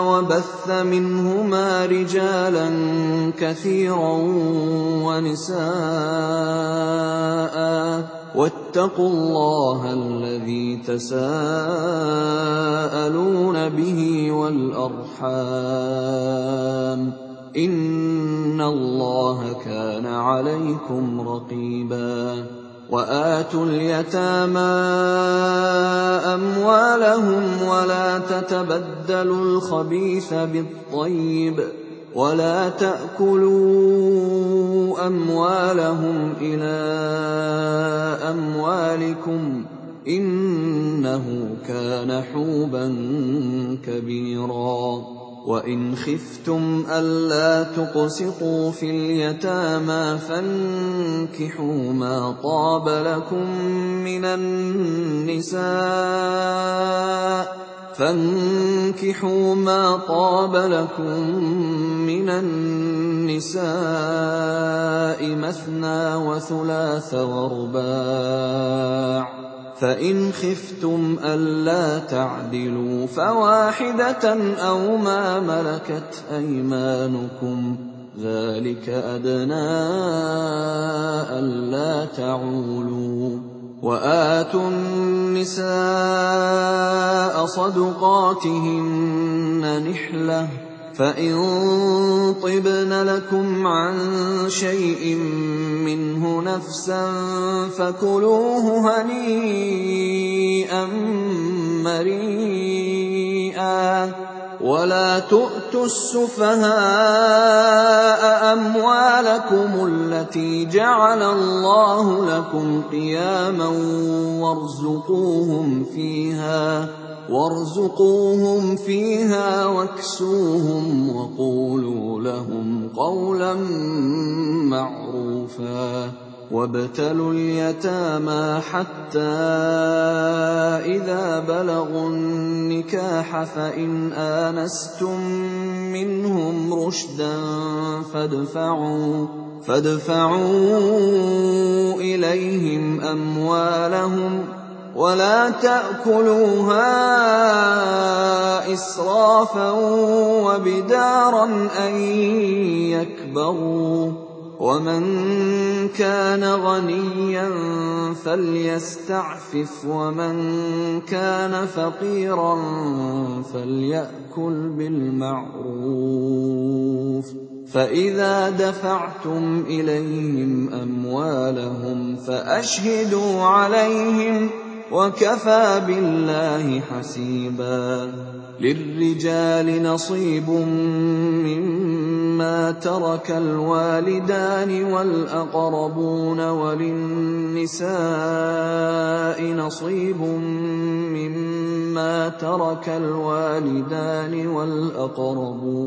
وَبَثَّ مِنْهُمَا رِجَالًا كَثِيرًا وَنِسَاءً ۚ. وَاتَّقُوا اللَّهَ الَّذِي تَسَاءَلُونَ بِهِ وَالْأَرْحَامَ ۚ. إِنَّ اللَّهَ كَانَ عَلَيْكُمْ رَقِيبًا. وَآتُوا الْيَتَامَىٰ أَمْوَالَهُمْ وَلَا تَتَبَدَّلُوا الْخَبِيثَ بِالطَّيِّبِ ۖ وَلَا تَأْكُلُوا أَمْوَالَهُمْ إِلَىٰ أَمْوَالِكُمْ ۚ إِنَّهُ كَانَ حُوبًا كَبِيرًا وَإِنْ خِفْتُمْ أَلَّا تُقْسِطُوا فِي الْيَتَامَىٰ فَانكِحُوا مَا طَابَ لَكُم مِّنَ النِّسَاءِ مَثْنَىٰ وَثُلَاثَ وَرُبَاعَ ۖ فَإِنْ خِفْتُمْ أَلَّا تَعْدِلُوا فَوَاحِدَةً أَوْ مَا مَلَكَتْ أَيْمَانُكُمْ ۚ ذَٰلِكَ أَدْنَىٰ أَلَّا تَعُولُوا وَآتُوا النِّسَاءَ صَدُقَاتِهِنَّ نِحْلَةً ۚ فَإِن طِبْنَ لَكُمْ عَن شَيْءٍ مِّنْهُ نَفْسًا فَكُلُوهُ هَنِيئًا مَّرِيئًا ۚ وَلَا تُؤْتُوا السُّفَهَاءَ أَمْوَالَكُمُ الَّتِي جَعَلَ اللَّهُ لَكُمْ قِيَامًا وَارْزُقُوهُمْ فِيهَا وَاكْسُوهُمْ وَقُولُوا لَهُمْ قَوْلًا مَّعْرُوفًا وَابْتَلُوا الْيَتَامَىٰ حَتَّىٰ إِذَا بَلَغُوا النِّكَاحَ فَإِنْ آنَسْتُم مِّنْهُمْ رُشْدًا فَادْفَعُوا إِلَيْهِمْ أَمْوَالَهُمْ ۖ وَلَا تَأْكُلُوهَا إِسْرَافًا وَبِدَارًا أَن يَكْبَرُوا ۚ. وَمَن كَانَ غَنِيًّا فَلْيَسْتَعْفِفْ ۖ وَمَن كَانَ فَقِيرًا فَلْيَأْكُلْ بِالْمَعْرُوفِ ۚ. فَإِذَا دَفَعْتُمْ إِلَيْهِمْ أَمْوَالَهُمْ فَأَشْهِدُوا عَلَيْهِمْ ۚ وَكَفَىٰ بِاللَّهِ حَسِيبًا لِّلرِّجَالِ نَصِيبٌ مِّمَّا تَرَكَ الْوَالِدَانِ وَالْأَقْرَبُونَ وَلِلنِّسَاءِ نَصِيبٌ مِّمَّا تَرَكَ الْوَالِدَانِ وَالْأَقْرَبُونَ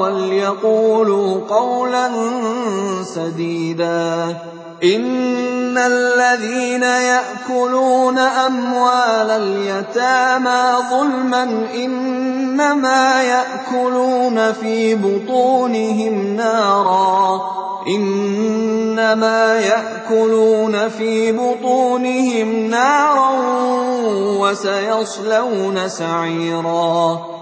وَلْيَقُولُوا قَوْلًا سَدِيدًا إِنَّ الَّذِينَ يَأْكُلُونَ أَمْوَالَ الْيَتَامَىٰ ظُلْمًا إِنَّمَا يَأْكُلُونَ فِي بُطُونِهِمْ نَارًا ۖ وَسَيَصْلَوْنَ سَعِيرًا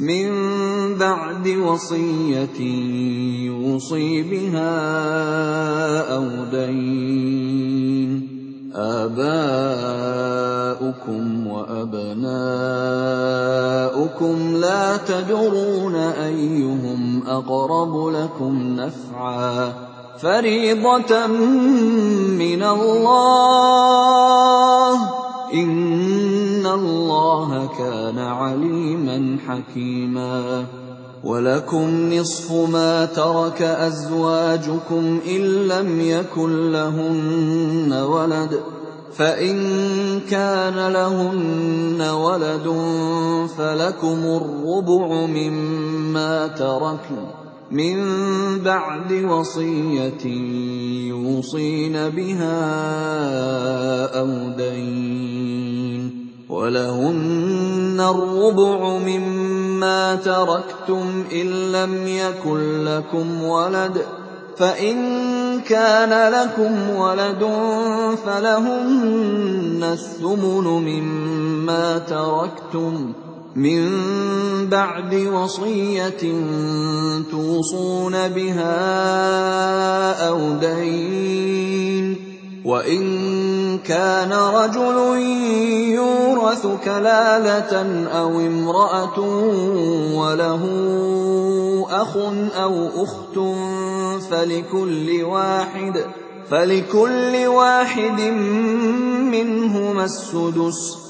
مِن بَعْدِ وَصِيَّةٍ يُوصِي بِهَا أَوْ دَيْنٍ ۗ. آبَاؤُكُمْ وَأَبْنَاؤُكُمْ لَا تَدْرُونَ أَيُّهُمْ أَقْرَبُ لَكُمْ نَفْعًا ۚ. فَرِيضَةً مِّنَ اللَّهِ ۗ. إِنَّ اللَّهَ كَانَ عَلِيمًا حَكِيمًا. وَلَكُمْ نِصْفُ مَا تَرَكَ أَزْوَاجُكُمْ إِن لَّمْ يَكُن لَّهُنَّ وَلَدٌ ۚ فَإِن كَانَ لَهُنَّ وَلَدٌ فَلَكُمُ الرُّبُعُ مِمَّا تَرَكْنَ. مِن بَعْدِ وَصِيَّةٍ يُوصِينَ بِهَا أَوْ دَيْنٍ ۗ وَلَهُنَّ الرُّبُعُ مِمَّا تَرَكْتُمْ إِن لَّمْ يَكُن لَّكُمْ وَلَدٌ ۚ فَإِن كَانَ لَكُمْ وَلَدٌ فَلَهُنَّ الثُّمُنُ مِمَّا تَرَكْتُم مِّن بَعْدِ وَصِيَّةٍ تُوصُونَ بِهَا أَوْ دَيْنٍ ۗ وَإِن كَانَ رَجُلٌ يُورَثُ كَلَالَةً أَوِ امْرَأَةٌ وَلَهُ أَخٌ أَوْ أُخْتٌ فَلِكُلِّ وَاحِدٍ مِّنْهُمَا السُّدُسُ ۚ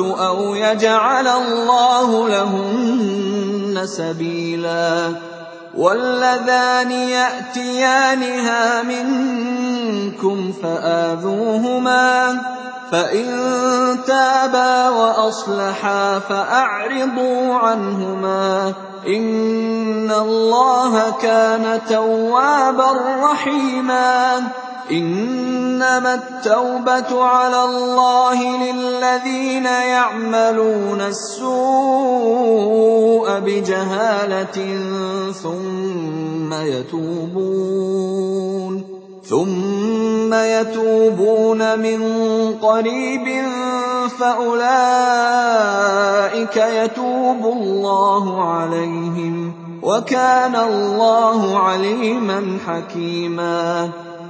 أَوْ يَجْعَلَ اللَّهُ لَهُنَّ سَبِيلًا. وَاللَّذَانِ يَأْتِيَانِهَا مِنكُمْ فَآذُوهُمَا ۖ فَإِن تَابَا وَأَصْلَحَا فَأَعْرِضُوا عَنْهُمَا ۗ. إِنَّ اللَّهَ كَانَ تَوَّابًا رَّحِيمًا. إِنَّمَا التَّوْبَةُ عَلَى اللَّهِ لِلَّذِينَ يَعْمَلُونَ السُّوءَ بِجَهَالَةٍ ثُمَّ يَتُوبُونَ ثُمَّ يَتُوبُونَ مِن قَرِيبٍ فَأُولَٰئِكَ يَتُوبُ اللَّهُ عَلَيْهِمْ ۗ وَكَانَ اللَّهُ عَلِيمًا حَكِيمًا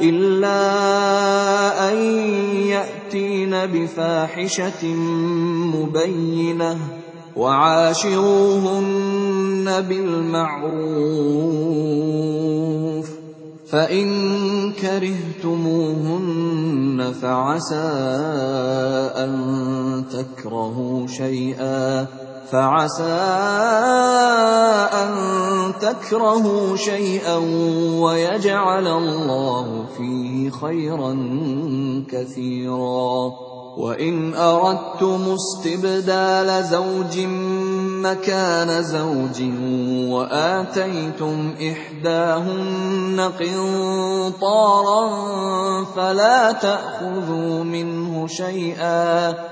إلا أن يأتين بفاحشة مبينة وعاشروهن بالمعروف فإن كرهتموهن فعسى أن تكرهوا شيئا فعسى أن تكرهوا شيئا ويجعل الله فيه خيرا كثيرا. وإن أردتم استبدال زوج مكان زوج وآتيتم إحداهن قنطارا فلا تأخذوا منه شيئا.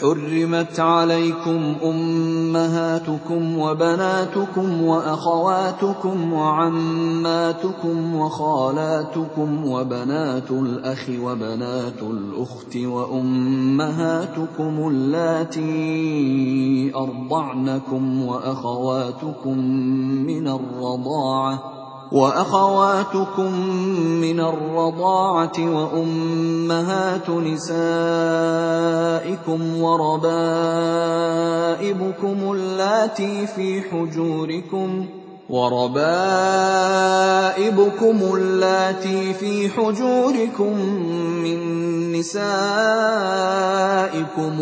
حرمت عليكم أمهاتكم وبناتكم وأخواتكم وعماتكم وخالاتكم وبنات الأخ وبنات الأخت وأمهاتكم اللاتي أرضعنكم وأخواتكم من الرضاعة وأخواتكم من الرضاعة وأمهات نسائكم وربائبكم اللاتي في حجوركم وربائبكم اللاتي في حجوركم من نسائكم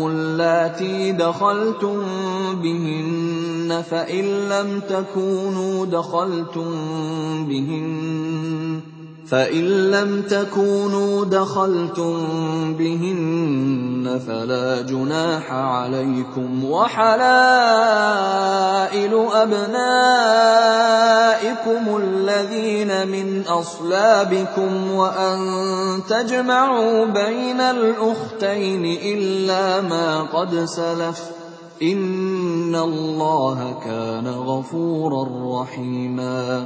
اللاتي دخلتم بهن فإن لم تكونوا دخلتم بهن فإن لم تكونوا دخلتم بهن فلا جناح عليكم وحلائل أبنائكم الذين من أصلابكم وأن تجمعوا بين الأختين إلا ما قد سلف إن الله كان غفورا رحيما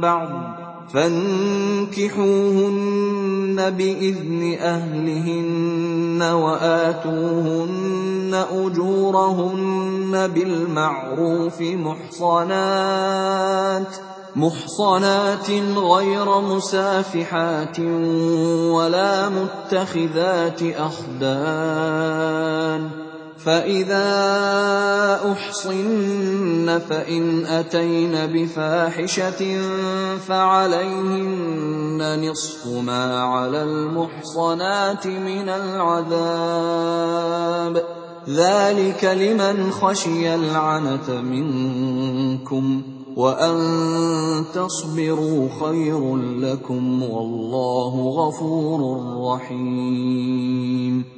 بعض فانكحوهن بإذن أهلهن وآتوهن أجورهن بالمعروف محصنات محصنات غير مسافحات ولا متخذات أخدان. فإذا أحصن فإن أتين بفاحشة فعليهن نصف ما على المحصنات من العذاب ذلك لمن خشي العنت منكم وأن تصبروا خير لكم والله غفور رحيم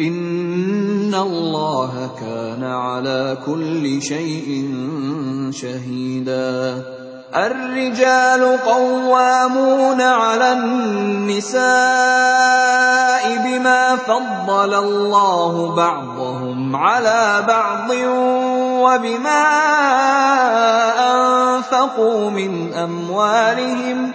إِنَّ اللَّهَ كَانَ عَلَىٰ كُلِّ شَيْءٍ شَهِيدًا الرِّجَالُ قَوَّامُونَ عَلَى النِّسَاءِ بِمَا فَضَّلَ اللَّهُ بَعْضَهُمْ عَلَىٰ بَعْضٍ وَبِمَا أَنفَقُوا مِنْ أَمْوَالِهِمْ ۚ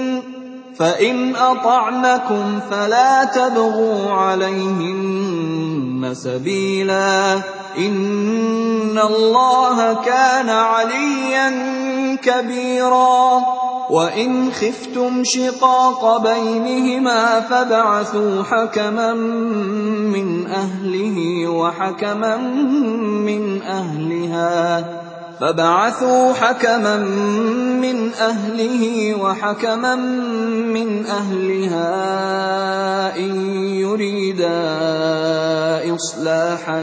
فإن أطعنكم فلا تبغوا عليهن سبيلا. إن الله كان عليا كبيرا. وإن خفتم شقاق بينهما فابعثوا حكما من أهله وحكما من أهلها. فبعثوا حكما من أهله وحكما من أهلها إن يريدا إصلاحا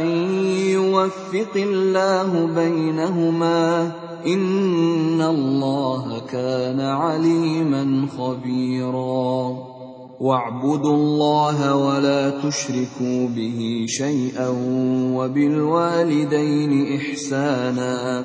يوفق الله بينهما إن الله كان عليما خبيرا. واعبدوا الله ولا تشركوا به شيئا وبالوالدين إحسانا.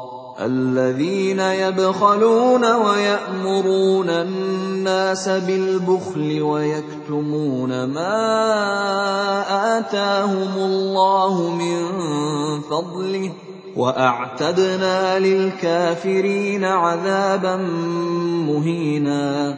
الذين يبخلون ويأمرون الناس بالبخل ويكتمون ما آتاهم الله من فضله وأعتدنا للكافرين عذابا مهينا.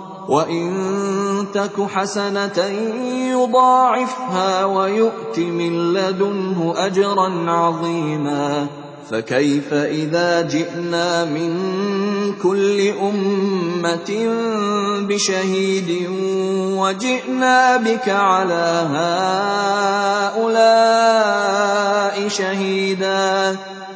وإن تك حسنة يضاعفها ويؤت من لدنه أجرا عظيما فكيف إذا جئنا من كل أمة بشهيد وجئنا بك على هؤلاء شهيدا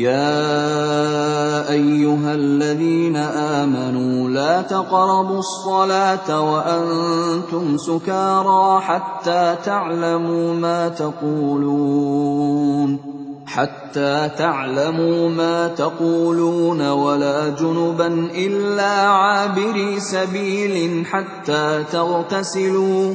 يا أيها الذين آمنوا لا تقربوا الصلاة وأنتم سكارى حتى تعلموا ما تقولون حتى تعلموا ما تقولون ولا جنبا إلا عابري سبيل حتى تغتسلوا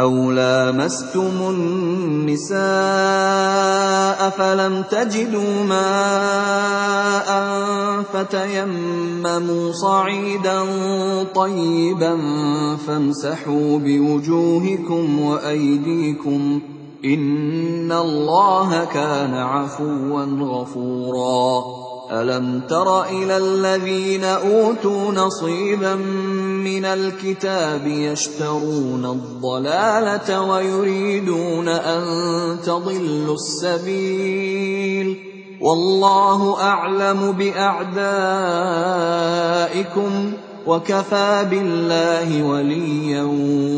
أو لامستم النساء فلم تجدوا ماء فتيمموا صعيدا طيبا فامسحوا بوجوهكم وأيديكم إن الله كان عفوا غفورا ألم تر إلى الذين أوتوا نصيبا من الكتاب يشترون الضلالة ويريدون أن تضلوا السبيل والله أعلم بأعدائكم وكفى بالله وليا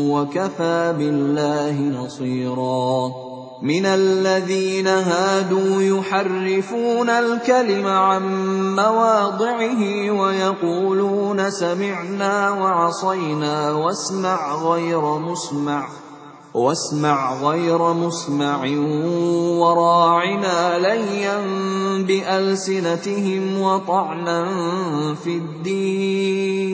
وكفى بالله نصيرا مِنَ الَّذِينَ هَادُوا يُحَرِّفُونَ الْكَلِمَ عَن مَّوَاضِعِهِ وَيَقُولُونَ سَمِعْنَا وَعَصَيْنَا وَاسْمَعْ غَيْرَ مُسْمَعٍ وَرَاعِنَا لَيًّا بِأَلْسِنَتِهِمْ وَطَعْنًا فِي الدِّينِ.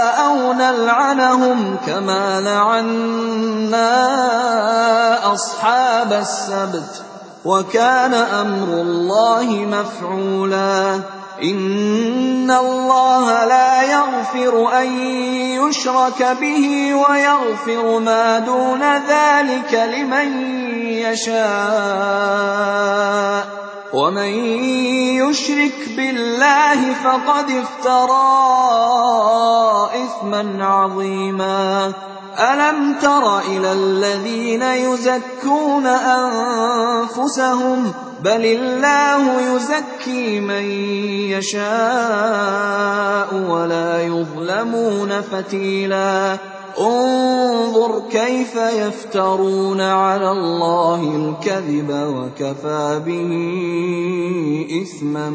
أَوْ نَلْعَنَهُمْ كَمَا لَعَنَّا أَصْحَابَ السَّبْتِ ۚ وَكَانَ أَمْرُ اللَّهِ مَفْعُولًا. إِنَّ اللَّهَ لَا يَغْفِرُ أَن يُشْرَكَ بِهِ وَيَغْفِرُ مَا دُونَ ذَٰلِكَ لِمَن يَشَاءُ ۚ وَمَن يُشْرِكْ بِاللَّهِ فَقَدِ افْتَرَىٰ إِثْمًا عَظِيمًا أَلَمْ تَرَ إِلَى الَّذِينَ يُزَكُّونَ أَنفُسَهُم ۚ؟ بَلِ اللَّهُ يُزَكِّي مَن يَشَاءُ وَلَا يُظْلَمُونَ فَتِيلًا. انظُرْ كَيْفَ يَفْتَرُونَ عَلَى اللَّهِ الْكَذِبَ وَكَفَىٰ بِهِ إِثْمًا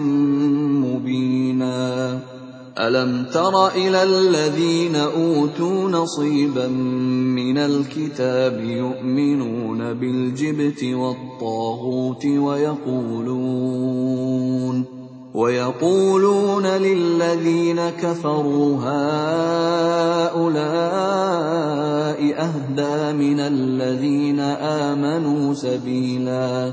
مُّبِينًا. أَلَمْ تَرَ إِلَى الَّذِينَ أُوتُوا نَصِيبًا مِّنَ الْكِتَابِ يُؤْمِنُونَ بِالْجِبْتِ وَالطَّاغُوتِ وَيَقُولُونَ لِلَّذِينَ كَفَرُوا هَٰؤُلَاءِ أَهْدَىٰ مِنَ الَّذِينَ آمَنُوا سَبِيلًا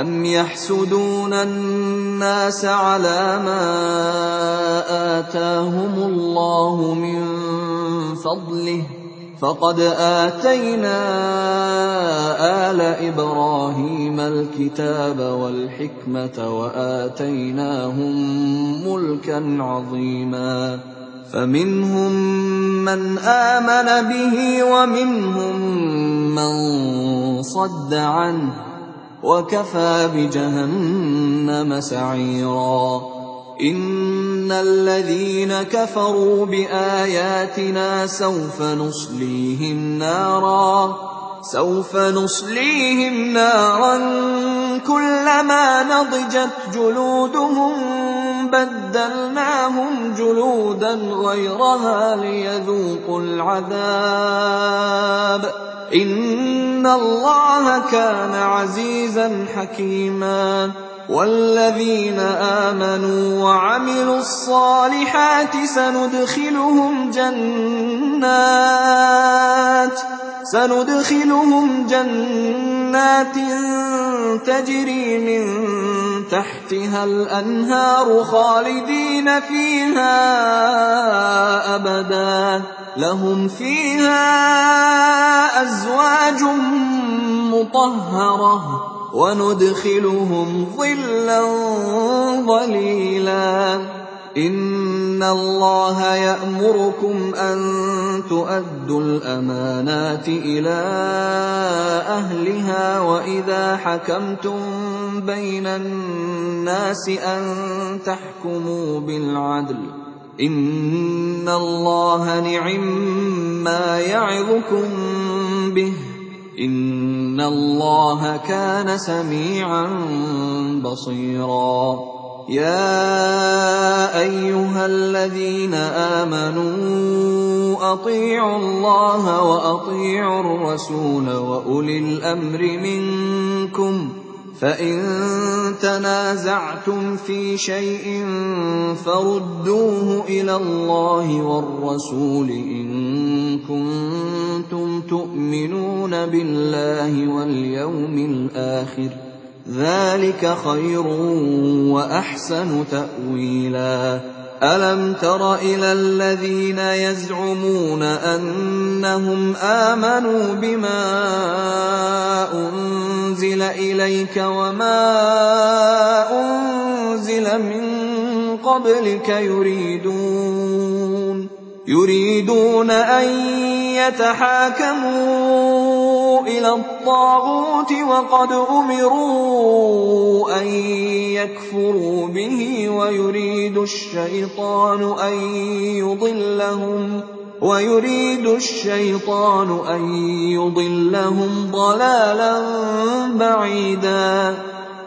أَمْ يَحْسُدُونَ النَّاسَ عَلَىٰ مَا آتَاهُمُ اللَّهُ مِن فَضْلِهِ ۖ فَقَدْ آتَيْنَا آلَ إِبْرَاهِيمَ الْكِتَابَ وَالْحِكْمَةَ وَآتَيْنَاهُم مُّلْكًا عَظِيمًا فَمِنْهُم مَّنْ آمَنَ بِهِ وَمِنْهُم مَّن صَدَّ عَنْهُ ۚ وَكَفَىٰ بِجَهَنَّمَ سَعِيرًا. إِنَّ الَّذِينَ كَفَرُوا بِآيَاتِنَا سَوْفَ نُصْلِيهِمْ نَارًا. كُلَّمَا نَضِجَتْ جُلُودُهُم بَدَّلْنَاهُمْ جُلُودًا غَيْرَهَا لِيَذُوقُوا الْعَذَابَ ۗ. إِنَّ اللَّهَ كَانَ عَزِيزًا حَكِيمًا وَالَّذِينَ آمَنُوا وَعَمِلُوا الصَّالِحَاتِ سَنُدْخِلُهُمْ جَنَّاتٍ تَجْرِي مِن تَحْتِهَا الْأَنْهَارُ خَالِدِينَ فِيهَا أَبَدًا ۖ. لَّهُمْ فِيهَا أَزْوَاجٌ مُّطَهَّرَةٌ ۖ وَنُدْخِلُهُمْ ظِلًّا ظَلِيلًا. إِنَّ اللَّهَ يَأْمُرُكُمْ أَن تُؤَدُّوا الْأَمَانَاتِ إِلَىٰ أَهْلِهَا وَإِذَا حَكَمْتُم بَيْنَ النَّاسِ أَن تَحْكُمُوا بِالْعَدْلِ ۚ إِنَّ اللَّهَ نِعِمَّا يَعِظُكُم بِهِ ۗ إِنَّ اللَّهَ كَانَ سَمِيعًا بَصِيرًا يَا أَيُّهَا الَّذِينَ آمَنُوا أَطِيعُوا اللَّهَ وَأَطِيعُوا الرَّسُولَ وَأُولِي الْأَمْرِ مِنكُمْ ۖ فَإِن تَنَازَعْتُمْ فِي شَيْءٍ فَرُدُّوهُ إِلَى اللَّهِ وَالرَّسُولِ إِن كُنتُمْ تُؤْمِنُونَ بِاللَّهِ وَالْيَوْمِ الْآخِرِ ۚ ذَٰلِكَ خَيْرٌ وَأَحْسَنُ تَأْوِيلًا أَلَمْ تَرَ إِلَى الَّذِينَ يَزْعُمُونَ أَنَّهُمْ آمَنُوا بِمَا أُنزِلَ إِلَيْكَ وَمَا أُنزِلَ مِن قَبْلِكَ يُرِيدُونَ يُرِيدُونَ أَن يَتَحَاكَمُوا إِلَى الطَّاغُوتِ وَقَدْ أُمِرُوا أَن يَكْفُرُوا بِهِ وَيُرِيدُ الشَّيْطَانُ أَن يُضِلَّهُمْ ضَلَالًا بَعِيدًا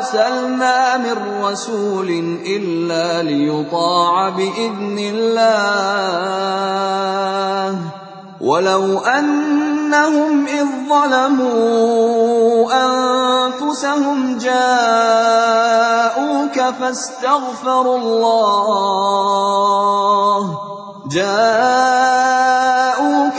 أَرْسَلْنَا مِن رَّسُولٍ إِلَّا لِيُطَاعَ بِإِذْنِ اللَّهِ ۚ. وَلَوْ أَنَّهُمْ إِذ ظَّلَمُوا أَنفُسَهُمْ جَاءُوكَ فَاسْتَغْفَرُوا اللَّهَ.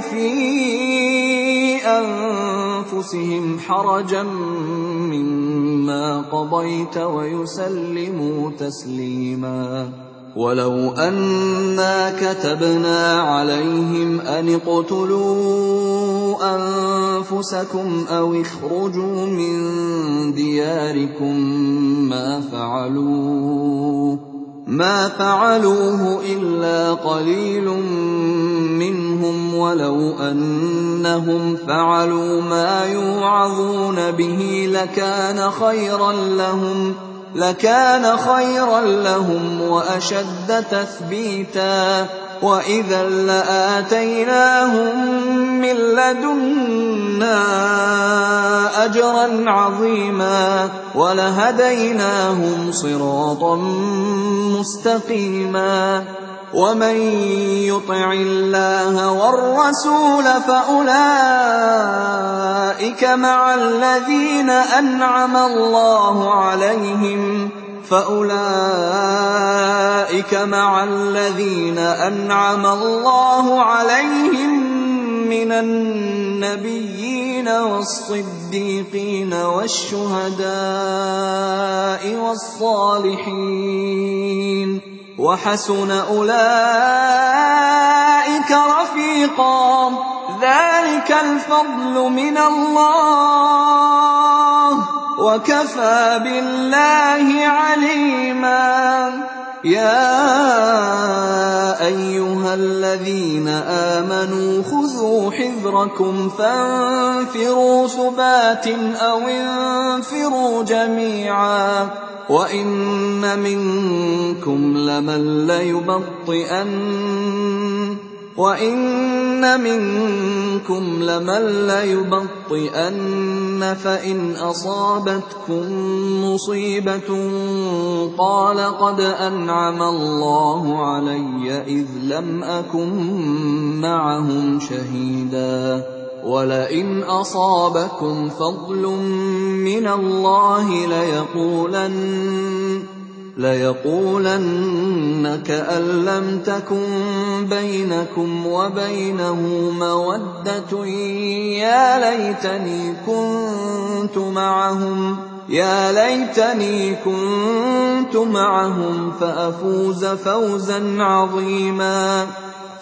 فِي أَنفُسِهِمْ حَرَجًا مِّمَّا قَضَيْتَ وَيُسَلِّمُوا تَسْلِيمًا. وَلَوْ أَنَّا كَتَبْنَا عَلَيْهِمْ أَنِ اقْتُلُوا أَنفُسَكُمْ أَوِ اخْرُجُوا مِن دِيَارِكُم مَّا فَعَلُوهُ إِلَّا قَلِيلٌ مِّنْهُمْ ۖ وَلَوْ أَنَّهُمْ فَعَلُوا مَا يُوعَظُونَ بِهِ لَكَانَ خَيْرًا لَّهُمْ وَأَشَدَّ تَثْبِيتًا ۚ. وَإِذًا لَّآتَيْنَاهُم مِّن لَّدُنَّا أَجْرًا عَظِيمًا وَلَهَدَيْنَاهُمْ صِرَاطًا مُّسْتَقِيمًا وَمَن يُطِعِ اللَّهَ وَالرَّسُولَ فَأُولَٰئِكَ مَعَ الَّذِينَ أَنْعَمَ اللَّهُ عَلَيْهِم مِّنَ النَّبِيِّينَ وَالصِّدِّيقِينَ وَالشُّهَدَاءِ وَالصَّالِحِينَ ۚ وَحَسُنَ أُولَٰئِكَ رَفِيقًا ۚ ذَٰلِكَ الْفَضْلُ مِنَ اللَّهِ ۚ وَكَفَىٰ بِاللَّهِ عَلِيمًا. يَا أَيُّهَا الَّذِينَ آمَنُوا خُذُوا حِذْرَكُمْ فَانفِرُوا ثُبَاتٍ أَوِ انفِرُوا جَمِيعًا. وَإِنَّ مِنكُمْ لَمَن لَّيُبَطِّئَنَّ وَإِنَّ مِنكُمْ لَمَن لَّيُبَطِّئَنَّ فَإِنْ أَصَابَتْكُم مُّصِيبَةٌ قَالَ قَدْ أَنْعَمَ اللَّهُ عَلَيَّ إِذْ لَمْ أَكُن مَّعَهُمْ شَهِيدًا وَلَئِنْ أَصَابَكُمْ فَضْلٌ مِّنَ اللَّهِ لَيَقُولَنَّ لَيَقُولَنَّ كَأَن لَّمْ تَكُن بَيْنَكُمْ وَبَيْنَهُ مَوَدَّةٌ. يَا لَيْتَنِي كُنتُ مَعَهُمْ يَا لَيْتَنِي كُنتُ مَعَهُمْ فَأَفُوزَ فَوْزًا عَظِيمًا.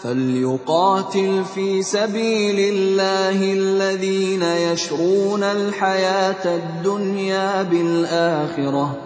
فَلْيُقَاتِلْ فِي سَبِيلِ اللَّهِ الَّذِينَ يَشْرُونَ الْحَيَاةَ الدُّنْيَا بِالْآخِرَةِ.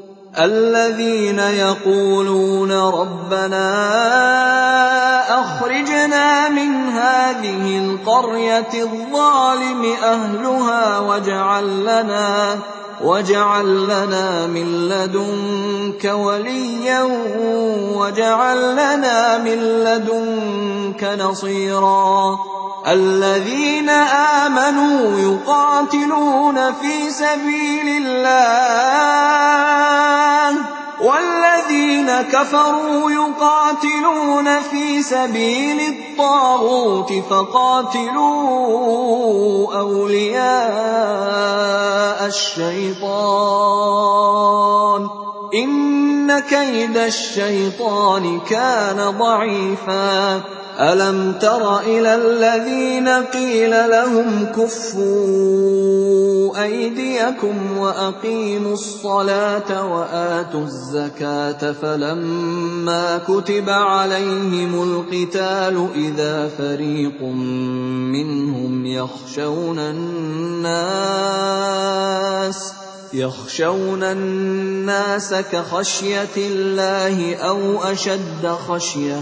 الَّذِينَ يَقُولُونَ رَبَّنَا أَخْرِجْنَا مِنْ هَٰذِهِ الْقَرْيَةِ الظَّالِمِ أَهْلُهَا وَاجْعَل لَّنَا مِن لَّدُنكَ وَلِيًّا وَاجْعَل لَّنَا مِن لَّدُنكَ نَصِيرًا الَّذِينَ آمَنُوا يُقَاتِلُونَ فِي سَبِيلِ اللَّهِ وَالَّذِينَ كَفَرُوا يُقَاتِلُونَ فِي سَبِيلِ الطَّاغُوتِ فَقَاتِلُوا أَوْلِيَاءَ الشَّيْطَانِ ۖ. إِنَّ كَيْدَ الشَّيْطَانِ كَانَ ضَعِيفًا. أَلَمْ تَرَ إِلَى الَّذِينَ قِيلَ لَهُمْ كُفُّوا أَيْدِيَكُمْ وَأَقِيمُوا الصَّلَاةَ وَآتُوا الزَّكَاةَ فَلَمَّا كُتِبَ عَلَيْهِمُ الْقِتَالُ إِذَا فَرِيقٌ مِّنْهُمْ يَخْشَوْنَ النَّاسَ يَخْشَوْنَ النَّاسَ كَخَشْيَةِ اللَّهِ أَوْ أَشَدَّ خَشْيَةً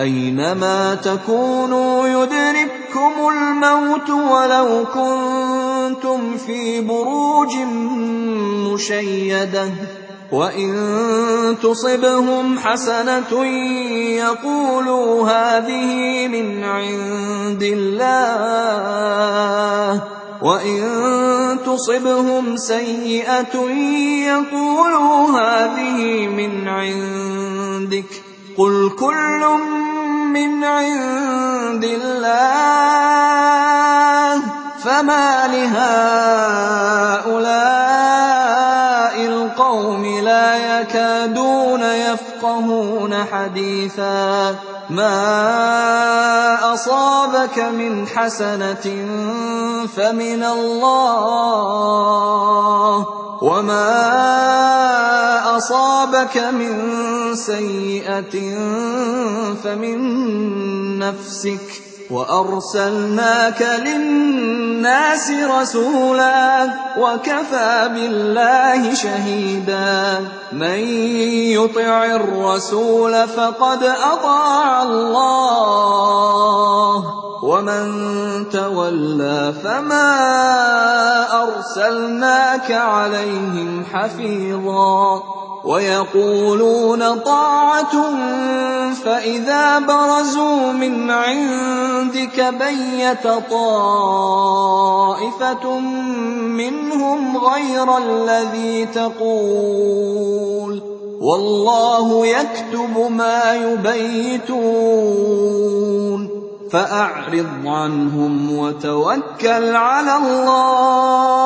أَيْنَمَا تَكُونُوا يُدْرِككُّمُ الْمَوْتُ وَلَوْ كُنتُمْ فِي بُرُوجٍ مُّشَيَّدَةٍ ۗ وَإِن تُصِبْهُمْ حَسَنَةٌ يَقُولُوا هَٰذِهِ مِنْ عِندِ اللَّهِ ۖ وَإِن تُصِبْهُمْ سَيِّئَةٌ يَقُولُوا هَٰذِهِ مِنْ عِندِكَ ۚ قُلْ كُلٌّ مِّنْ عِندِ اللَّهِ فَمَالِ هَٰؤُلَاءِ الْقَوْمِ لَا يَكَادُونَ يَفْقَهُونَ حَدِيثًا مَا أَصَابَكَ مِنْ حَسَنَةٍ فَمِنَ اللَّهِ وَمَا أَصَابَكَ مِن سَيِّئَةٍ فَمِن نَّفْسِكَ ۚ وَأَرْسَلْنَاكَ لِلنَّاسِ رَسُولًا ۚ وَكَفَىٰ بِاللَّهِ شَهِيدًا. مَّن يُطِعِ الرَّسُولَ فَقَدْ أَطَاعَ اللَّهَ ۖ. وَمَن تَوَلَّىٰ فَمَا أَرْسَلْنَاكَ عَلَيْهِمْ حَفِيظًا. ويقولون طاعة فإذا برزوا من عندك بيت طائفة منهم غير الذي تقول والله يكتب ما يبيتون فأعرض عنهم وتوكل على الله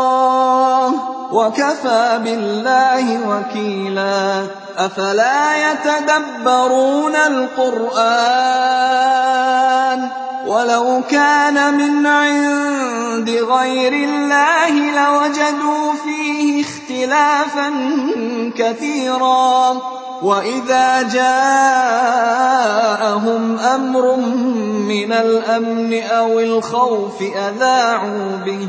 وَكَفَىٰ بِاللَّهِ وَكِيلًا أَفَلَا يَتَدَبَّرُونَ الْقُرْآنَ ۚ وَلَوْ كَانَ مِنْ عِندِ غَيْرِ اللَّهِ لَوَجَدُوا فِيهِ اخْتِلَافًا كَثِيرًا وَإِذَا جَاءَهُمْ أَمْرٌ مِّنَ الْأَمْنِ أَوِ الْخَوْفِ أَذَاعُوا بِهِ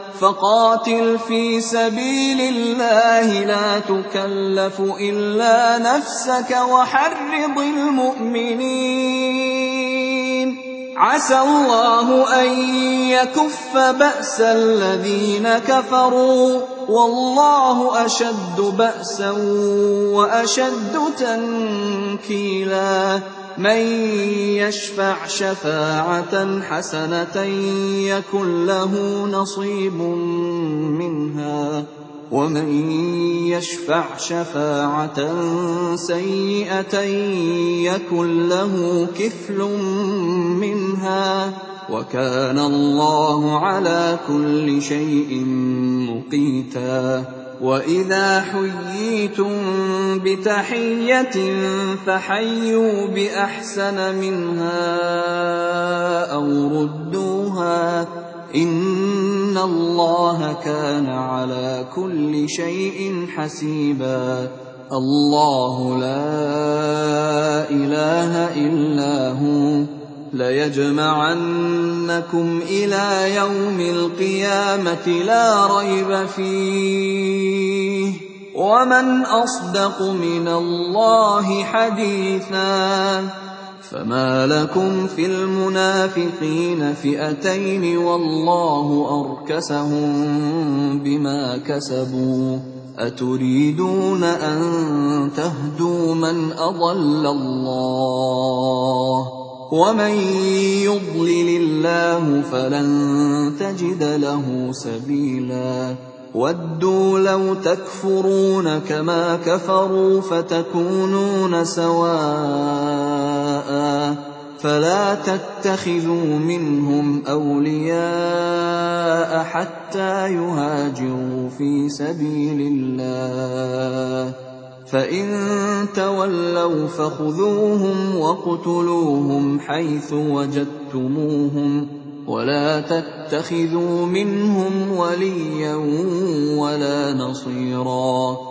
فَقَاتِلْ فِي سَبِيلِ اللَّهِ لَا تُكَلَّفُ إِلَّا نَفْسَكَ وَحَرِّضِ الْمُؤْمِنِينَ. عَسَى اللَّهُ أَن يَكُفَّ بَأْسَ الَّذِينَ كَفَرُوا ۚ. وَاللَّهُ أَشَدُّ بَأْسًا وَأَشَدُّ تَنكِيلًا. مَن يَشْفَعْ شَفَاعَةً حَسَنَةً يَكُن لَّهُ نَصِيبٌ مِّنْهَا وَمَن يَشْفَعْ شَفَاعَةً سَيِّئَةً يَكُن لَّهُ كِفْلٌ مِّنْهَا ۗ وَكَانَ اللَّهُ عَلَىٰ كُلِّ شَيْءٍ مُّقِيتًا. وَإِذَا حُيِّيتُم بِتَحِيَّةٍ فَحَيُّوا بِأَحْسَنَ مِنْهَا أَوْ رُدُّوهَا ۗ إِنَّ اللَّهَ كَانَ عَلَىٰ كُلِّ شَيْءٍ حَسِيبًا اللَّهُ لَا إِلَٰهَ إِلَّا هُوَ لَيَجْمَعَنَّكُمْ إِلَىٰ يَوْمِ الْقِيَامَةِ لَا رَيْبَ فِيهِ ۗ وَمَنْ أَصْدَقُ مِنَ اللَّهِ حَدِيثًا فَمَا لَكُمْ فِي الْمُنَافِقِينَ فِئَتَيْنِ وَاللَّهُ أَرْكَسَهُم بِمَا كَسَبُوا ۚ أَتُرِيدُونَ أَن تَهْدُوا مَنْ أَضَلَّ اللَّهُ ۖ وَمَن يُضْلِلِ اللَّهُ فَلَن تَجِدَ لَهُ سَبِيلًا وَدُّوا لَوْ تَكْفُرُونَ كَمَا كَفَرُوا فَتَكُونُونَ سَوَاءً ۖ فَلَا تَتَّخِذُوا مِنْهُمْ أَوْلِيَاءَ حَتَّىٰ يُهَاجِرُوا فِي سَبِيلِ اللَّهِ ۚ فَإِن تَوَلَّوْا فَخُذُوهُمْ وَاقْتُلُوهُمْ حَيْثُ وَجَدتُّمُوهُمْ ۖ وَلَا تَتَّخِذُوا مِنْهُمْ وَلِيًّا وَلَا نَصِيرًا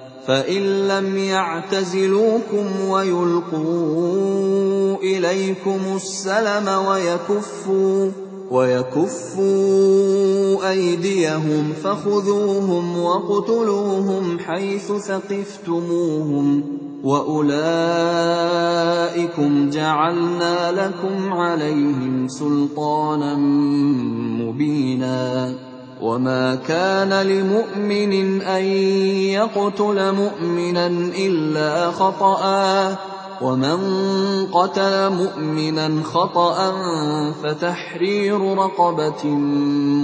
فَإِن لَّمْ يَعْتَزِلُوكُمْ وَيُلْقُوا إِلَيْكُمُ السَّلَمَ وَيَكُفُّوا أَيْدِيَهُمْ فَخُذُوهُمْ وَاقْتُلُوهُمْ حَيْثُ ثَقِفْتُمُوهُمْ ۚ وَأُولَٰئِكُمْ جَعَلْنَا لَكُمْ عَلَيْهِمْ سُلْطَانًا مُّبِينًا وما كان لمؤمن ان يقتل مؤمنا الا خطا ومن قتل مؤمنا خطا فتحرير رقبه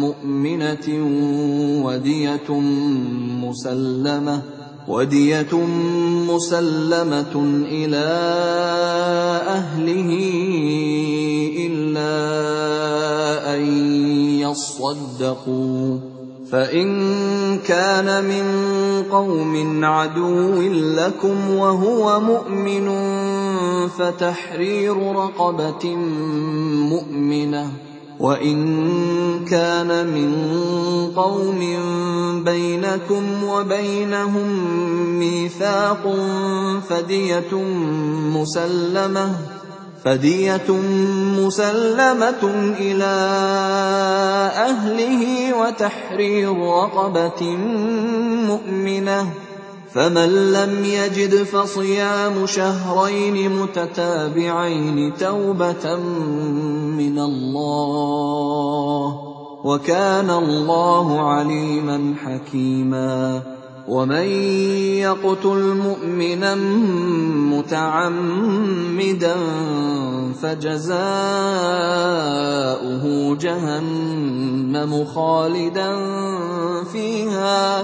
مؤمنه وديه مسلمه ودية مسلمة إلى أهله إلا أن يصدقوا. فإن كان من قوم عدو لكم وهو مؤمن فتحرير رقبة مؤمنة. وإن كان من قوم بينكم وبينهم ميثاق فدية مسلمة فدية مسلمة إلى أهله وتحرير رقبة مؤمنة فمن لم يجد فصيام شهرين متتابعين توبة من الله وكان الله عليما حكيما ومن يقتل مؤمنا متعمدا فجزاؤه جهنم خالدا فيها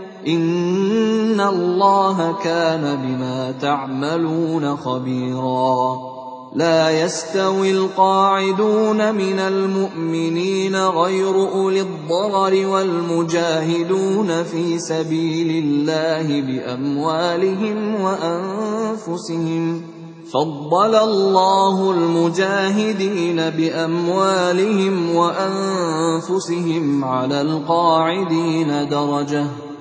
إن الله كان بما تعملون خبيرا. لا يستوي القاعدون من المؤمنين غير أولي الضرر والمجاهدون في سبيل الله بأموالهم وأنفسهم. فضل الله المجاهدين بأموالهم وأنفسهم على القاعدين درجةً.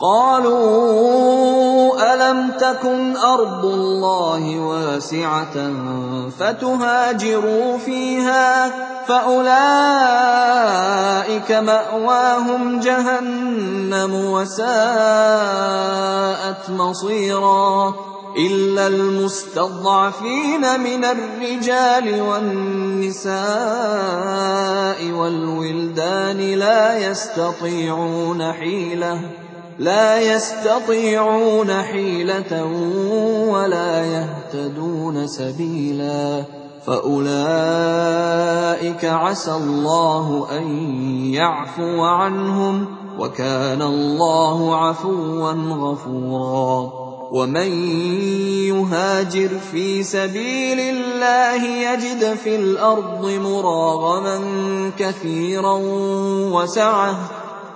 قالوا ألم تكن أرض الله واسعة فتهاجروا فيها فأولئك مأواهم جهنم وساءت مصيرا إلا المستضعفين من الرجال والنساء والولدان لا يستطيعون حيلة لا يستطيعون حيلة ولا يهتدون سبيلا فأولئك عسى الله أن يعفو عنهم وكان الله عفوا غفورا ومن يهاجر في سبيل الله يجد في الأرض مراغما كثيرا وسعه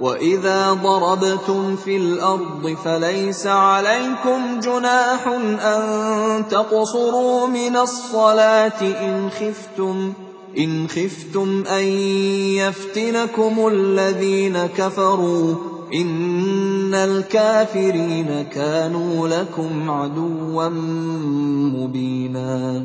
وَإِذَا ضَرَبْتُمْ فِي الْأَرْضِ فَلَيْسَ عَلَيْكُمْ جُنَاحٌ أَن تَقْصُرُوا مِنَ الصَّلَاةِ إِنْ خِفْتُمْ إن خفتم أن يفتنكم الذين كفروا إن الكافرين كانوا لكم عدوا مبينا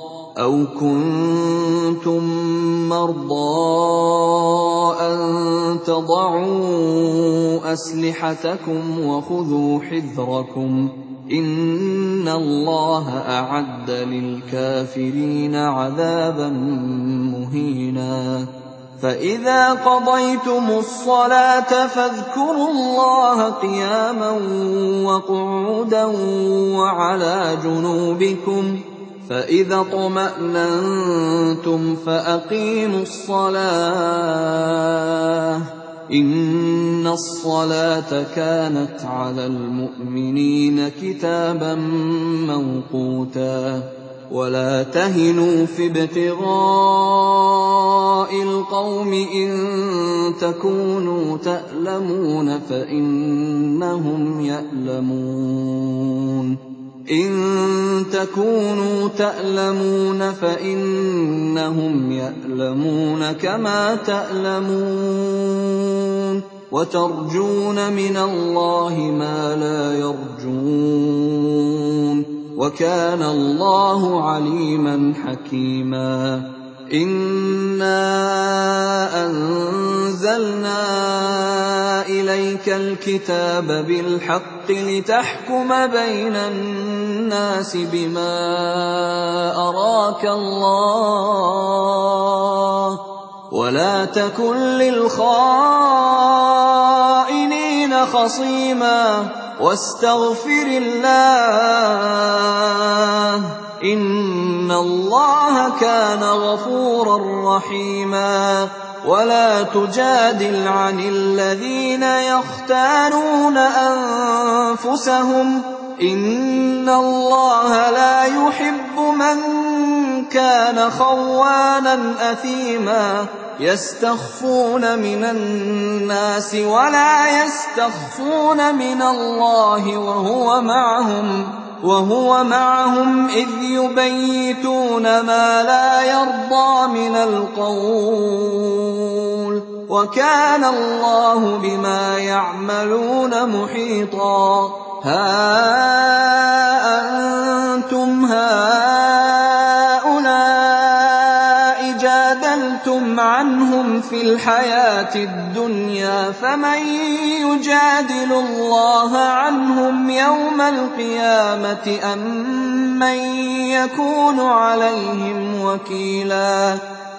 أَوْ كُنتُم مَّرْضَىٰ أَن تَضَعُوا أَسْلِحَتَكُمْ وَخُذُوا حِذْرَكُمْ ۗ إِنَّ اللَّهَ أَعَدَّ لِلْكَافِرِينَ عَذَابًا مُّهِينًا فَإِذَا قَضَيْتُمُ الصَّلَاةَ فَاذْكُرُوا اللَّهَ قِيَامًا وَقُعُودًا وَعَلَىٰ جُنُوبِكُمْ ۚ فَإِذَا اطْمَأْنَنتُمْ فَأَقِيمُوا الصَّلَاةَ ۚ إِنَّ الصَّلَاةَ كَانَتْ عَلَى الْمُؤْمِنِينَ كِتَابًا مَّوْقُوتًا وَلَا تَهِنُوا فِي ابْتِغَاءِ الْقَوْمِ إِن تَكُونُوا تَأْلَمُونَ فَإِنَّهُمْ يَأْلَمُونَ إِن تَكُونُوا تَأْلَمُونَ فَإِنَّهُمْ يَأْلَمُونَ كَمَا تَأْلَمُونَ وَتَرْجُونَ مِنَ اللَّهِ مَا لَا يَرْجُونَ وَكَانَ اللَّهُ عَلِيمًا حَكِيمًا إِنَّا أَنزَلْنَا إِلَيْكَ الْكِتَابَ بِالْحَقِّ لِتَحْكُمَ بَيْنَ النَّاسِ بِمَا أَرَاكَ اللَّهُ ۚ وَلَا تَكُن لِّلْخَائِنِينَ خَصِيمًا وَاسْتَغْفِرِ اللَّهَ ۖ إِنَّ اللَّهَ كَانَ غَفُورًا رَّحِيمًا وَلَا تُجَادِلْ عَنِ الَّذِينَ يَخْتَانُونَ أَنفُسَهُمْ ۚ إِنَّ اللَّهَ لَا يُحِبُّ مَن كَانَ خَوَّانًا أَثِيمًا يَسْتَخْفُونَ مِنَ النَّاسِ وَلَا يَسْتَخْفُونَ مِنَ اللَّهِ وَهُوَ مَعَهُمْ إِذْ يُبَيِّتُونَ مَا لَا يَرْضَىٰ مِنَ الْقَوْلِ ۚ وَكَانَ اللَّهُ بِمَا يَعْمَلُونَ مُحِيطًا هَا أَنتُمْ هَٰؤُلَاءِ جَادَلْتُمْ عَنْهُمْ فِي الْحَيَاةِ الدُّنْيَا فَمَن يُجَادِلُ اللَّهَ عَنْهُمْ يَوْمَ الْقِيَامَةِ أَم مَّن يَكُونُ عَلَيْهِمْ وَكِيلًا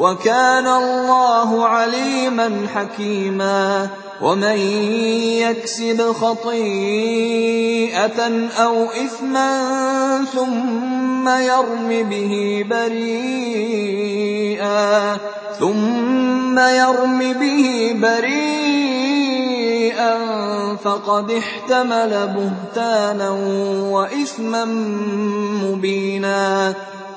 وَكَانَ اللَّهُ عَلِيمًا حَكِيمًا ومن يكسب خطيئة أو إثما ثم يرم به بريئا ثم يرم به بريئا فقد احتمل بهتانا وإثما مبينا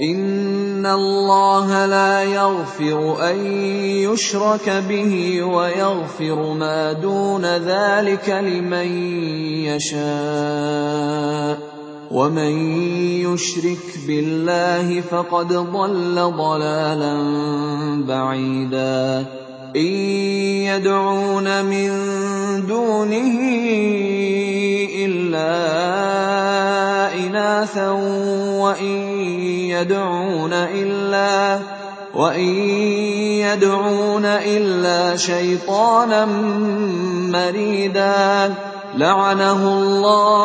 إن الله لا يغفر أن يشرك به ويغفر ما دون ذلك لمن يشاء ومن يشرك بالله فقد ضل ضلالا بعيدا إن يدعون من دونه إلا إناثا وإن يدعون إلا شيطانا مريدا لعنه الله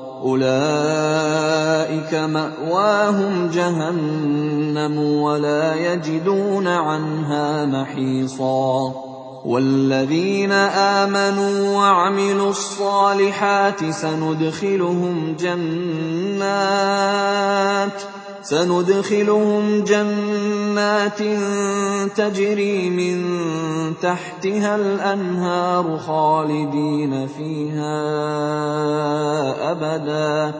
أولئك مأواهم جهنم ولا يجدون عنها محيصا والذين آمنوا وعملوا الصالحات سندخلهم جنات سندخلهم جنات تجري من تحتها الأنهار خالدين فيها أبدا.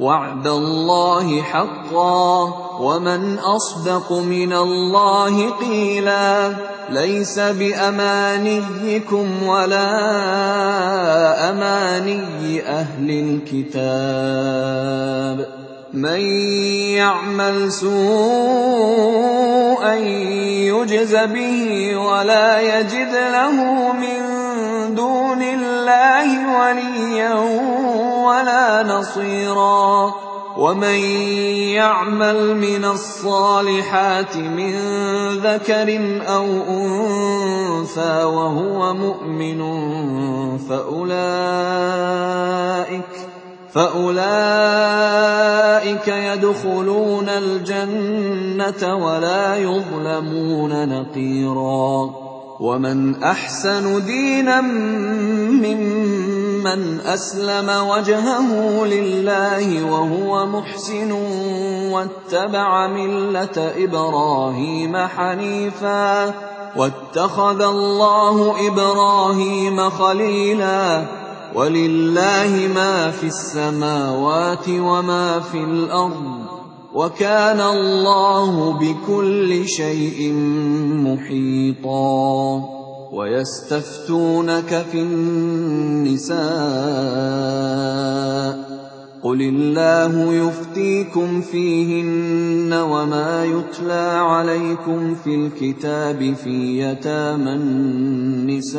وعد الله حقا. ومن أصدق من الله قيلا. ليس بأمانيكم ولا أماني أهل الكتاب. من يعمل سوءا يجز به ولا يجد له من دون الله وليا ولا نصيرا ومن يعمل من الصالحات من ذكر أو انثى وهو مؤمن فاولئك فأولئك يدخلون الجنة ولا يظلمون نقيرا ومن أحسن دينا ممن مَّنْ أَسْلَمَ وَجْهَهُ لِلَّهِ وَهُوَ مُحْسِنٌ وَاتَّبَعَ مِلَّةَ إِبْرَاهِيمَ حَنِيفًا ۗ وَاتَّخَذَ اللَّهُ إِبْرَاهِيمَ خَلِيلًا وَلِلَّهِ مَا فِي السَّمَاوَاتِ وَمَا فِي الْأَرْضِ ۚ وَكَانَ اللَّهُ بِكُلِّ شَيْءٍ مُّحِيطًا وَيَسْتَفْتُونَكَ فِي النِّسَاءِ ۖ قُلِ اللَّهُ يُفْتِيكُمْ فِيهِنَّ وَمَا يُتْلَىٰ عَلَيْكُمْ فِي الْكِتَابِ فِي يَتَامَى النِّسَاءِ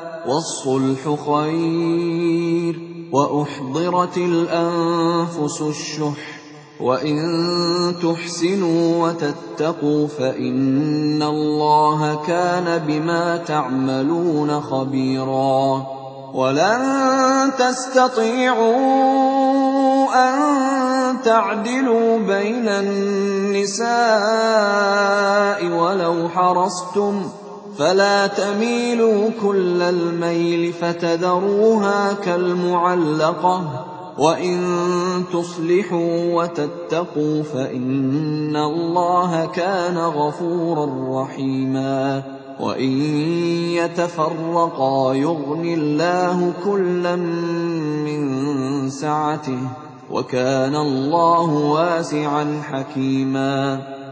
وَالصُّلْحُ خَيْرٌ ۗ وَأُحْضِرَتِ الْأَنفُسُ الشُّحَّ ۚ وَإِن تُحْسِنُوا وَتَتَّقُوا فَإِنَّ اللَّهَ كَانَ بِمَا تَعْمَلُونَ خَبِيرًا وَلَن تَسْتَطِيعُوا أَن تَعْدِلُوا بَيْنَ النِّسَاءِ وَلَوْ حَرَصْتُمْ ۖ فلا تميلوا كل الميل فتذروها كالمعلقة وإن تصلحوا وتتقوا فإن الله كان غفورا رحيما وإن يتفرقا يغن الله كلا من سعته وكان الله واسعا حكيما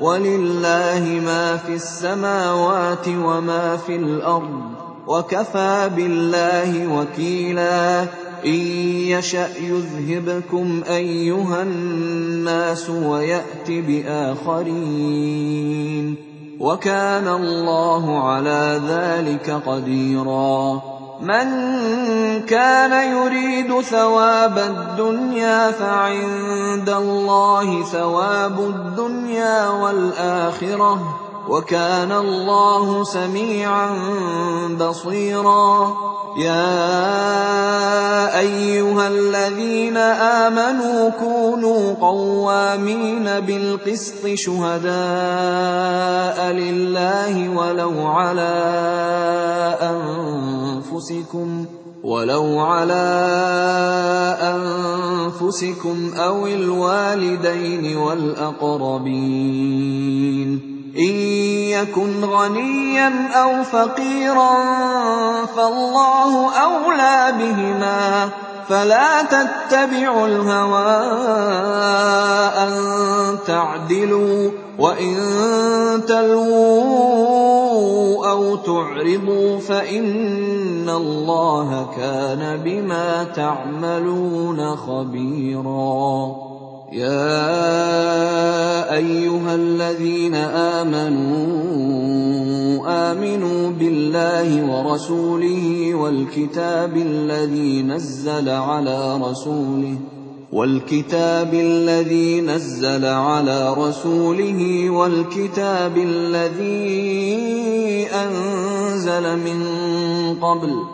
وَلِلَّهِ مَا فِي السَّمَاوَاتِ وَمَا فِي الْأَرْضِ ۚ وَكَفَىٰ بِاللَّهِ وَكِيلًا إِن يَشَأْ يُذْهِبْكُمْ أَيُّهَا النَّاسُ وَيَأْتِ بِآخَرِينَ ۚ وَكَانَ اللَّهُ عَلَىٰ ذَٰلِكَ قَدِيرًا كَانَ يُرِيدُ ثَوَابَ الدُّنْيَا فَعِندَ اللَّهِ ثَوَابُ الدُّنْيَا وَالْآخِرَةِ ۚ وَكَانَ اللَّهُ سَمِيعًا بَصِيرًا. يَا أَيُّهَا الَّذِينَ آمَنُوا كُونُوا قَوَّامِينَ بِالْقِسْطِ شُهَدَاءَ لِلَّهِ وَلَوْ عَلَىٰ أَنفُسِكُمْ ولو على أنفسكم أو الوالدين والأقربين. إن يكن غنيا أو فقيرا فالله أولى بهما. فلا تتبعوا الهوى أن تعدلوا وإن تلووا أو تعرضوا فإن الله كان بما تعملون خبيرا يا أيها الذين آمنوا آمنوا بالله ورسوله والكتاب الذي نزل على رسوله والكتاب الذي نزل على رسوله والكتاب الذي أنزل من قبل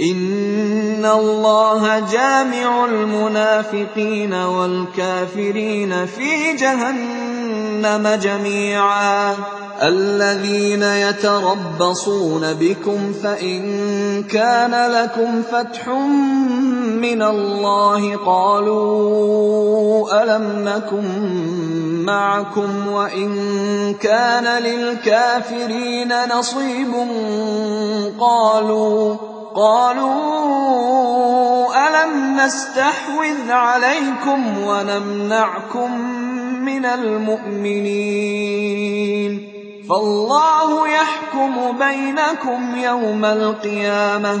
إِنَّ اللَّهَ جَامِعُ الْمُنَافِقِينَ وَالْكَافِرِينَ فِي جَهَنَّمَ جَمِيعًا. الَّذِينَ يَتَرَبَّصُونَ بِكُمْ فَإِن كَانَ لَكُمْ فَتْحٌ مِّنَ اللَّهِ قَالُوا أَلَمْ نَكُن مَّعَكُمْ وَإِن كَانَ لِلْكَافِرِينَ نَصِيبٌ قَالُوا قَالُوا أَلَمْ نَسْتَحْوِذْ عَلَيْكُمْ وَنَمْنَعْكُم مِّنَ الْمُؤْمِنِينَ فَاللَّهُ يَحْكُمُ بَيْنَكُمْ يَوْمَ الْقِيَامَةِ ۖ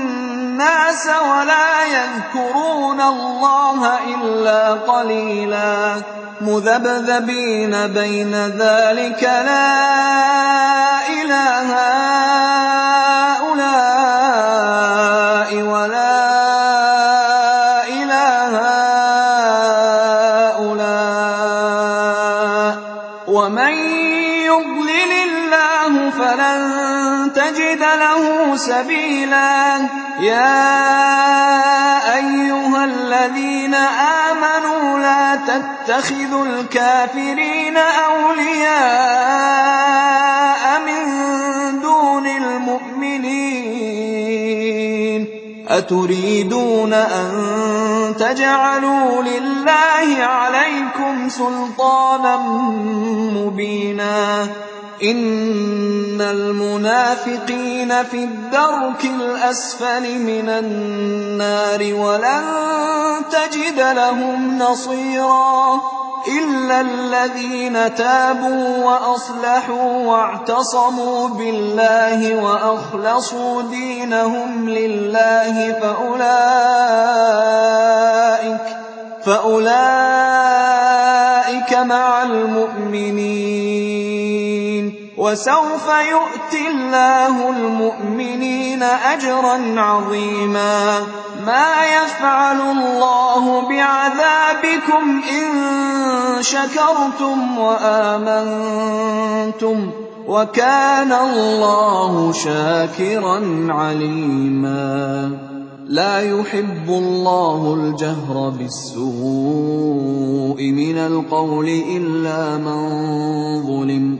وَلَا يَذْكُرُونَ اللَّهَ إِلَّا قَلِيلًا. مُذَبْذَبِينَ بَيْنَ ذَٰلِكَ لَا إِلَىٰ هَٰؤُلَاءِ وَلَا هَٰؤُلَاءِ ۚ. وَمَن يُضْلِلِ اللَّهُ فَلَن تَجِدَ لَهُ سَبِيلًا. يَا أَيُّهَا الَّذِينَ آمَنُوا لَا تَتَّخِذُوا الْكَافِرِينَ أَوْلِيَاءَ مِن دُونِ الْمُؤْمِنِينَ أَتُرِيدُونَ أَن تَجْعَلُوا لِلَّهِ عَلَيْكُمْ سُلْطَانًا مُّبِينًا إِنَّ الْمُنَافِقِينَ فِي الدَّرْكِ الْأَسْفَلِ مِنَ النَّارِ وَلَن تَجِدَ لَهُمْ نَصِيرًا إِلَّا الَّذِينَ تَابُوا وَأَصْلَحُوا وَاعْتَصَمُوا بِاللَّهِ وَأَخْلَصُوا دِينَهُمْ لِلَّهِ فَأُولَٰئِكَ فَأُولَٰئِكَ مَعَ الْمُؤْمِنِينَ ۖ وَسَوْفَ يُؤْتِ اللَّهُ الْمُؤْمِنِينَ أَجْرًا عَظِيمًا. مَا يَفْعَلُ اللَّهُ بِعَذَابِكُمْ إِن شَكَرْتُمْ وَآمَنتُمْ ۚ وَكَانَ اللَّهُ شَاكِرًا عَلِيمًا. لَا يُحِبُّ اللَّهُ الْجَهْرَ بِالسُّوءِ مِنَ الْقَوْلِ إِلَّا مَن ظُلِمَ ۚ.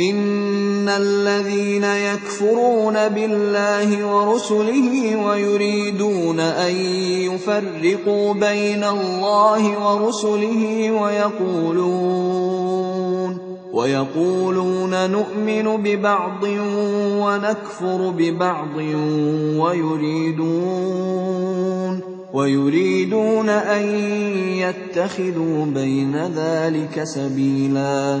إِنَّ الَّذِينَ يَكْفُرُونَ بِاللَّهِ وَرُسُلِهِ وَيُرِيدُونَ أَن يُفَرِّقُوا بَيْنَ اللَّهِ وَرُسُلِهِ وَيَقُولُونَ وَيَقُولُونَ نُؤْمِنُ بِبَعْضٍ وَنَكْفُرُ بِبَعْضٍ وَيُرِيدُونَ وَيُرِيدُونَ أَن يَتَّخِذُوا بَيْنَ ذَٰلِكَ سَبِيلًا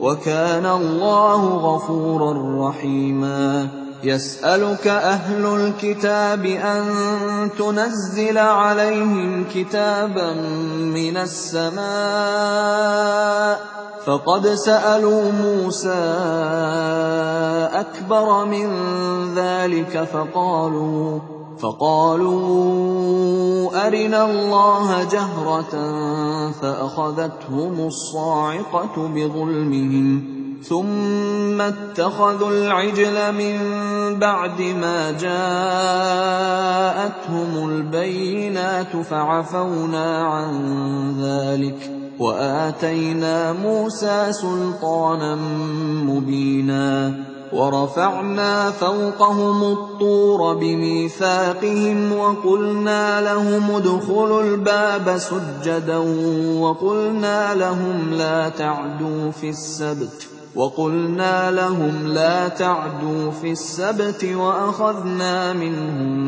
وَكَانَ اللَّهُ غَفُورًا رَّحِيمًا. يَسْأَلُكَ أَهْلُ الْكِتَابِ أَن تُنَزِّلَ عَلَيْهِمْ كِتَابًا مِّنَ السَّمَاءِ ۚ. فَقَدْ سَأَلُوا مُوسَىٰ أَكْبَرَ مِن ذَٰلِكَ فَقَالُوا فَقَالُوا أَرِنَا اللَّهَ جَهْرَةً فَأَخَذَتْهُمُ الصَّاعِقَةُ بِظُلْمِهِمْ ثُمَّ اتَّخَذُوا الْعِجْلَ مِن بَعْدِ مَا جَاءَتْهُمُ الْبَيِّنَاتُ فَعَفَوْنَا عَن ذَٰلِكَ وَآتَيْنَا مُوسَىٰ سُلْطَانًا مُّبِينًا وَرَفَعْنَا فَوْقَهُمُ الطُّورَ بِمِيثَاقِهِمْ وَقُلْنَا لَهُمُ ادْخُلُوا الْبَابَ سُجَّدًا وَقُلْنَا لَهُمْ لَا تَعْدُوا فِي السَّبْتِ وَقُلْنَا لَهُمْ لَا تَعْدُوا فِي السَّبْتِ وَأَخَذْنَا مِنْهُم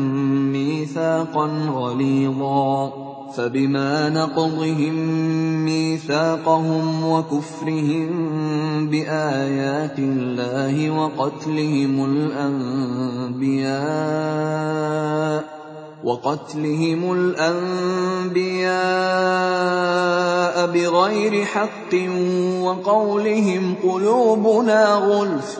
مِّيثَاقًا غَلِيظًا فَبِمَا نَقْضِهِم مِّيثَاقَهُمْ وَكُفْرِهِم بِآيَاتِ اللَّهِ وَقَتْلِهِمُ الْأَنبِيَاءَ وقتلهم الأنبياء بغير حق وقولهم قلوبنا غلف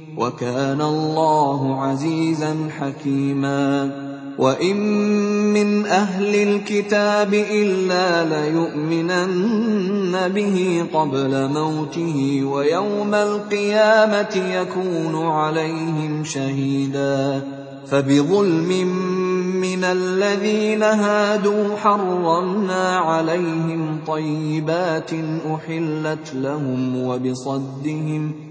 وَكَانَ اللَّهُ عَزِيزًا حَكِيمًا. وَإِن مِّنْ أَهْلِ الْكِتَابِ إِلَّا لَيُؤْمِنَنَّ بِهِ قَبْلَ مَوْتِهِ وَيَوْمَ الْقِيَامَةِ يَكُونُ عَلَيْهِمْ شَهِيدًا. فَبِظُلْمٍ مِّنَ الَّذِينَ هَادُوا حَرَّمْنَا عَلَيْهِمْ طَيِّبَاتٍ أُحِلَّتْ لَهُمْ وَبِصَدِّهِمْ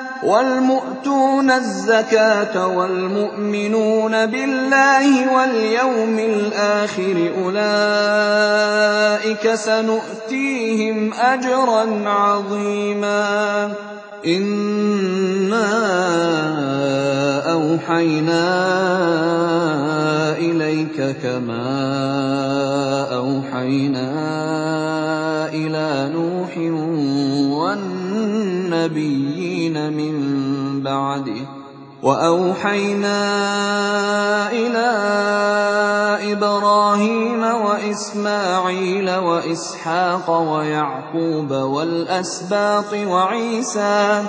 وَالْمُؤْتُونَ الزَّكَاةَ وَالْمُؤْمِنُونَ بِاللَّهِ وَالْيَوْمِ الْآخِرِ أُولَٰئِكَ سَنُؤْتِيهِمْ أَجْرًا عَظِيمًا إِنَّا أَوْحَيْنَا إِلَيْكَ كَمَا أَوْحَيْنَا إِلَىٰ نُوحٍ والنبيين من بعده وأوحينا إلى إبراهيم وإسماعيل وإسحاق ويعقوب والأسباط وعيسى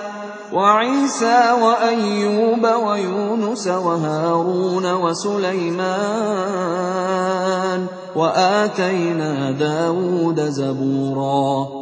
وعيسى وأيوب ويونس وهارون وسليمان وآتينا داود زبورا.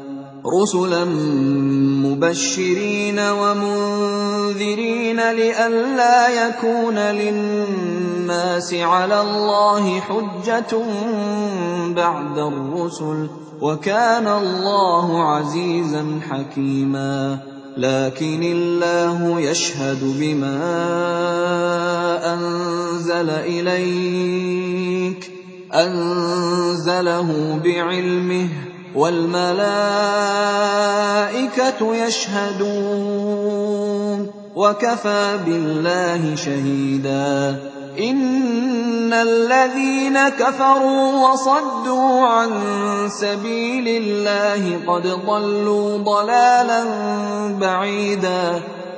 رسلا مبشرين ومنذرين لئلا يكون للناس على الله حجة بعد الرسل وكان الله عزيزا حكيما لكن الله يشهد بما أنزل إليك أنزله بعلمه والملائكة يشهدون وكفى بالله شهيدا. إن الذين كفروا وصدوا عن سبيل الله قد ضلوا ضلالا بعيدا.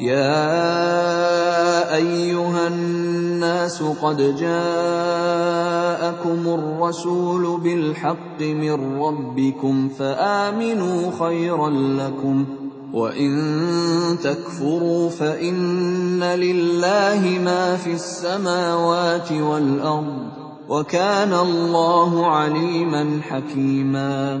يا أيها الناس قد جاءكم الرسول بالحق من ربكم فآمنوا خيرا لكم وإن تكفروا فإن لله ما في السماوات والأرض وكان الله عليما حكيما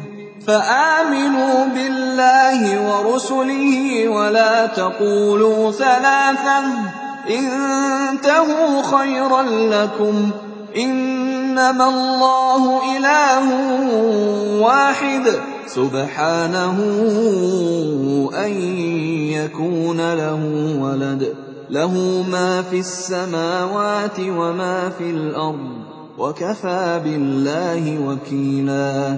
فآمنوا بالله ورسله ولا تقولوا ثلاثا انتهوا خيرا لكم. إنما الله إله واحد. سبحانه أن يكون له ولد. له ما في السماوات وما في الأرض. وكفى بالله وكيلا.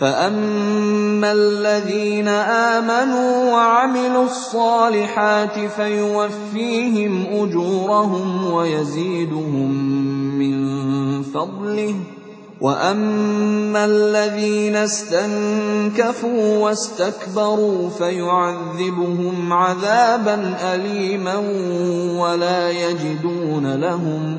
فاما الذين امنوا وعملوا الصالحات فيوفيهم اجورهم ويزيدهم من فضله واما الذين استنكفوا واستكبروا فيعذبهم عذابا اليما ولا يجدون لهم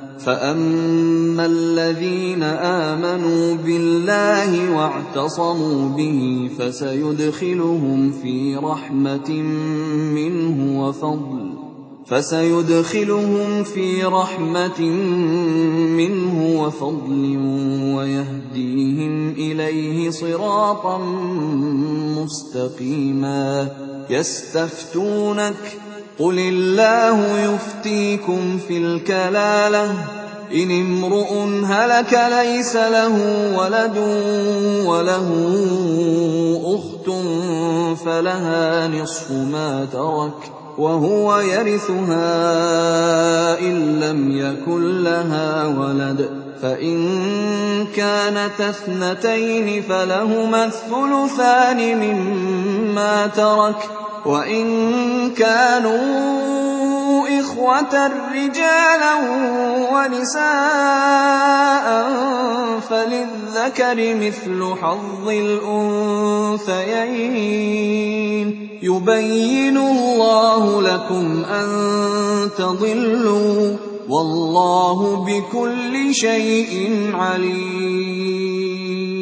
فاما الذين امنوا بالله واعتصموا به فسيدخلهم في رحمه منه وفضل فسيدخلهم في رحمة منه وفضل ويهديهم إليه صراطا مستقيما يستفتونك قل الله يفتيكم في الكلاله ان امرؤ هلك ليس له ولد وله اخت فلها نصف ما ترك وهو يرثها ان لم يكن لها ولد فان كانت اثنتين فلهما الثلثان مما ترك وإن كانوا إخوة رجالا ونساء فللذكر مثل حظ الأنثيين. يبين الله لكم أن تضلوا والله بكل شيء عليم.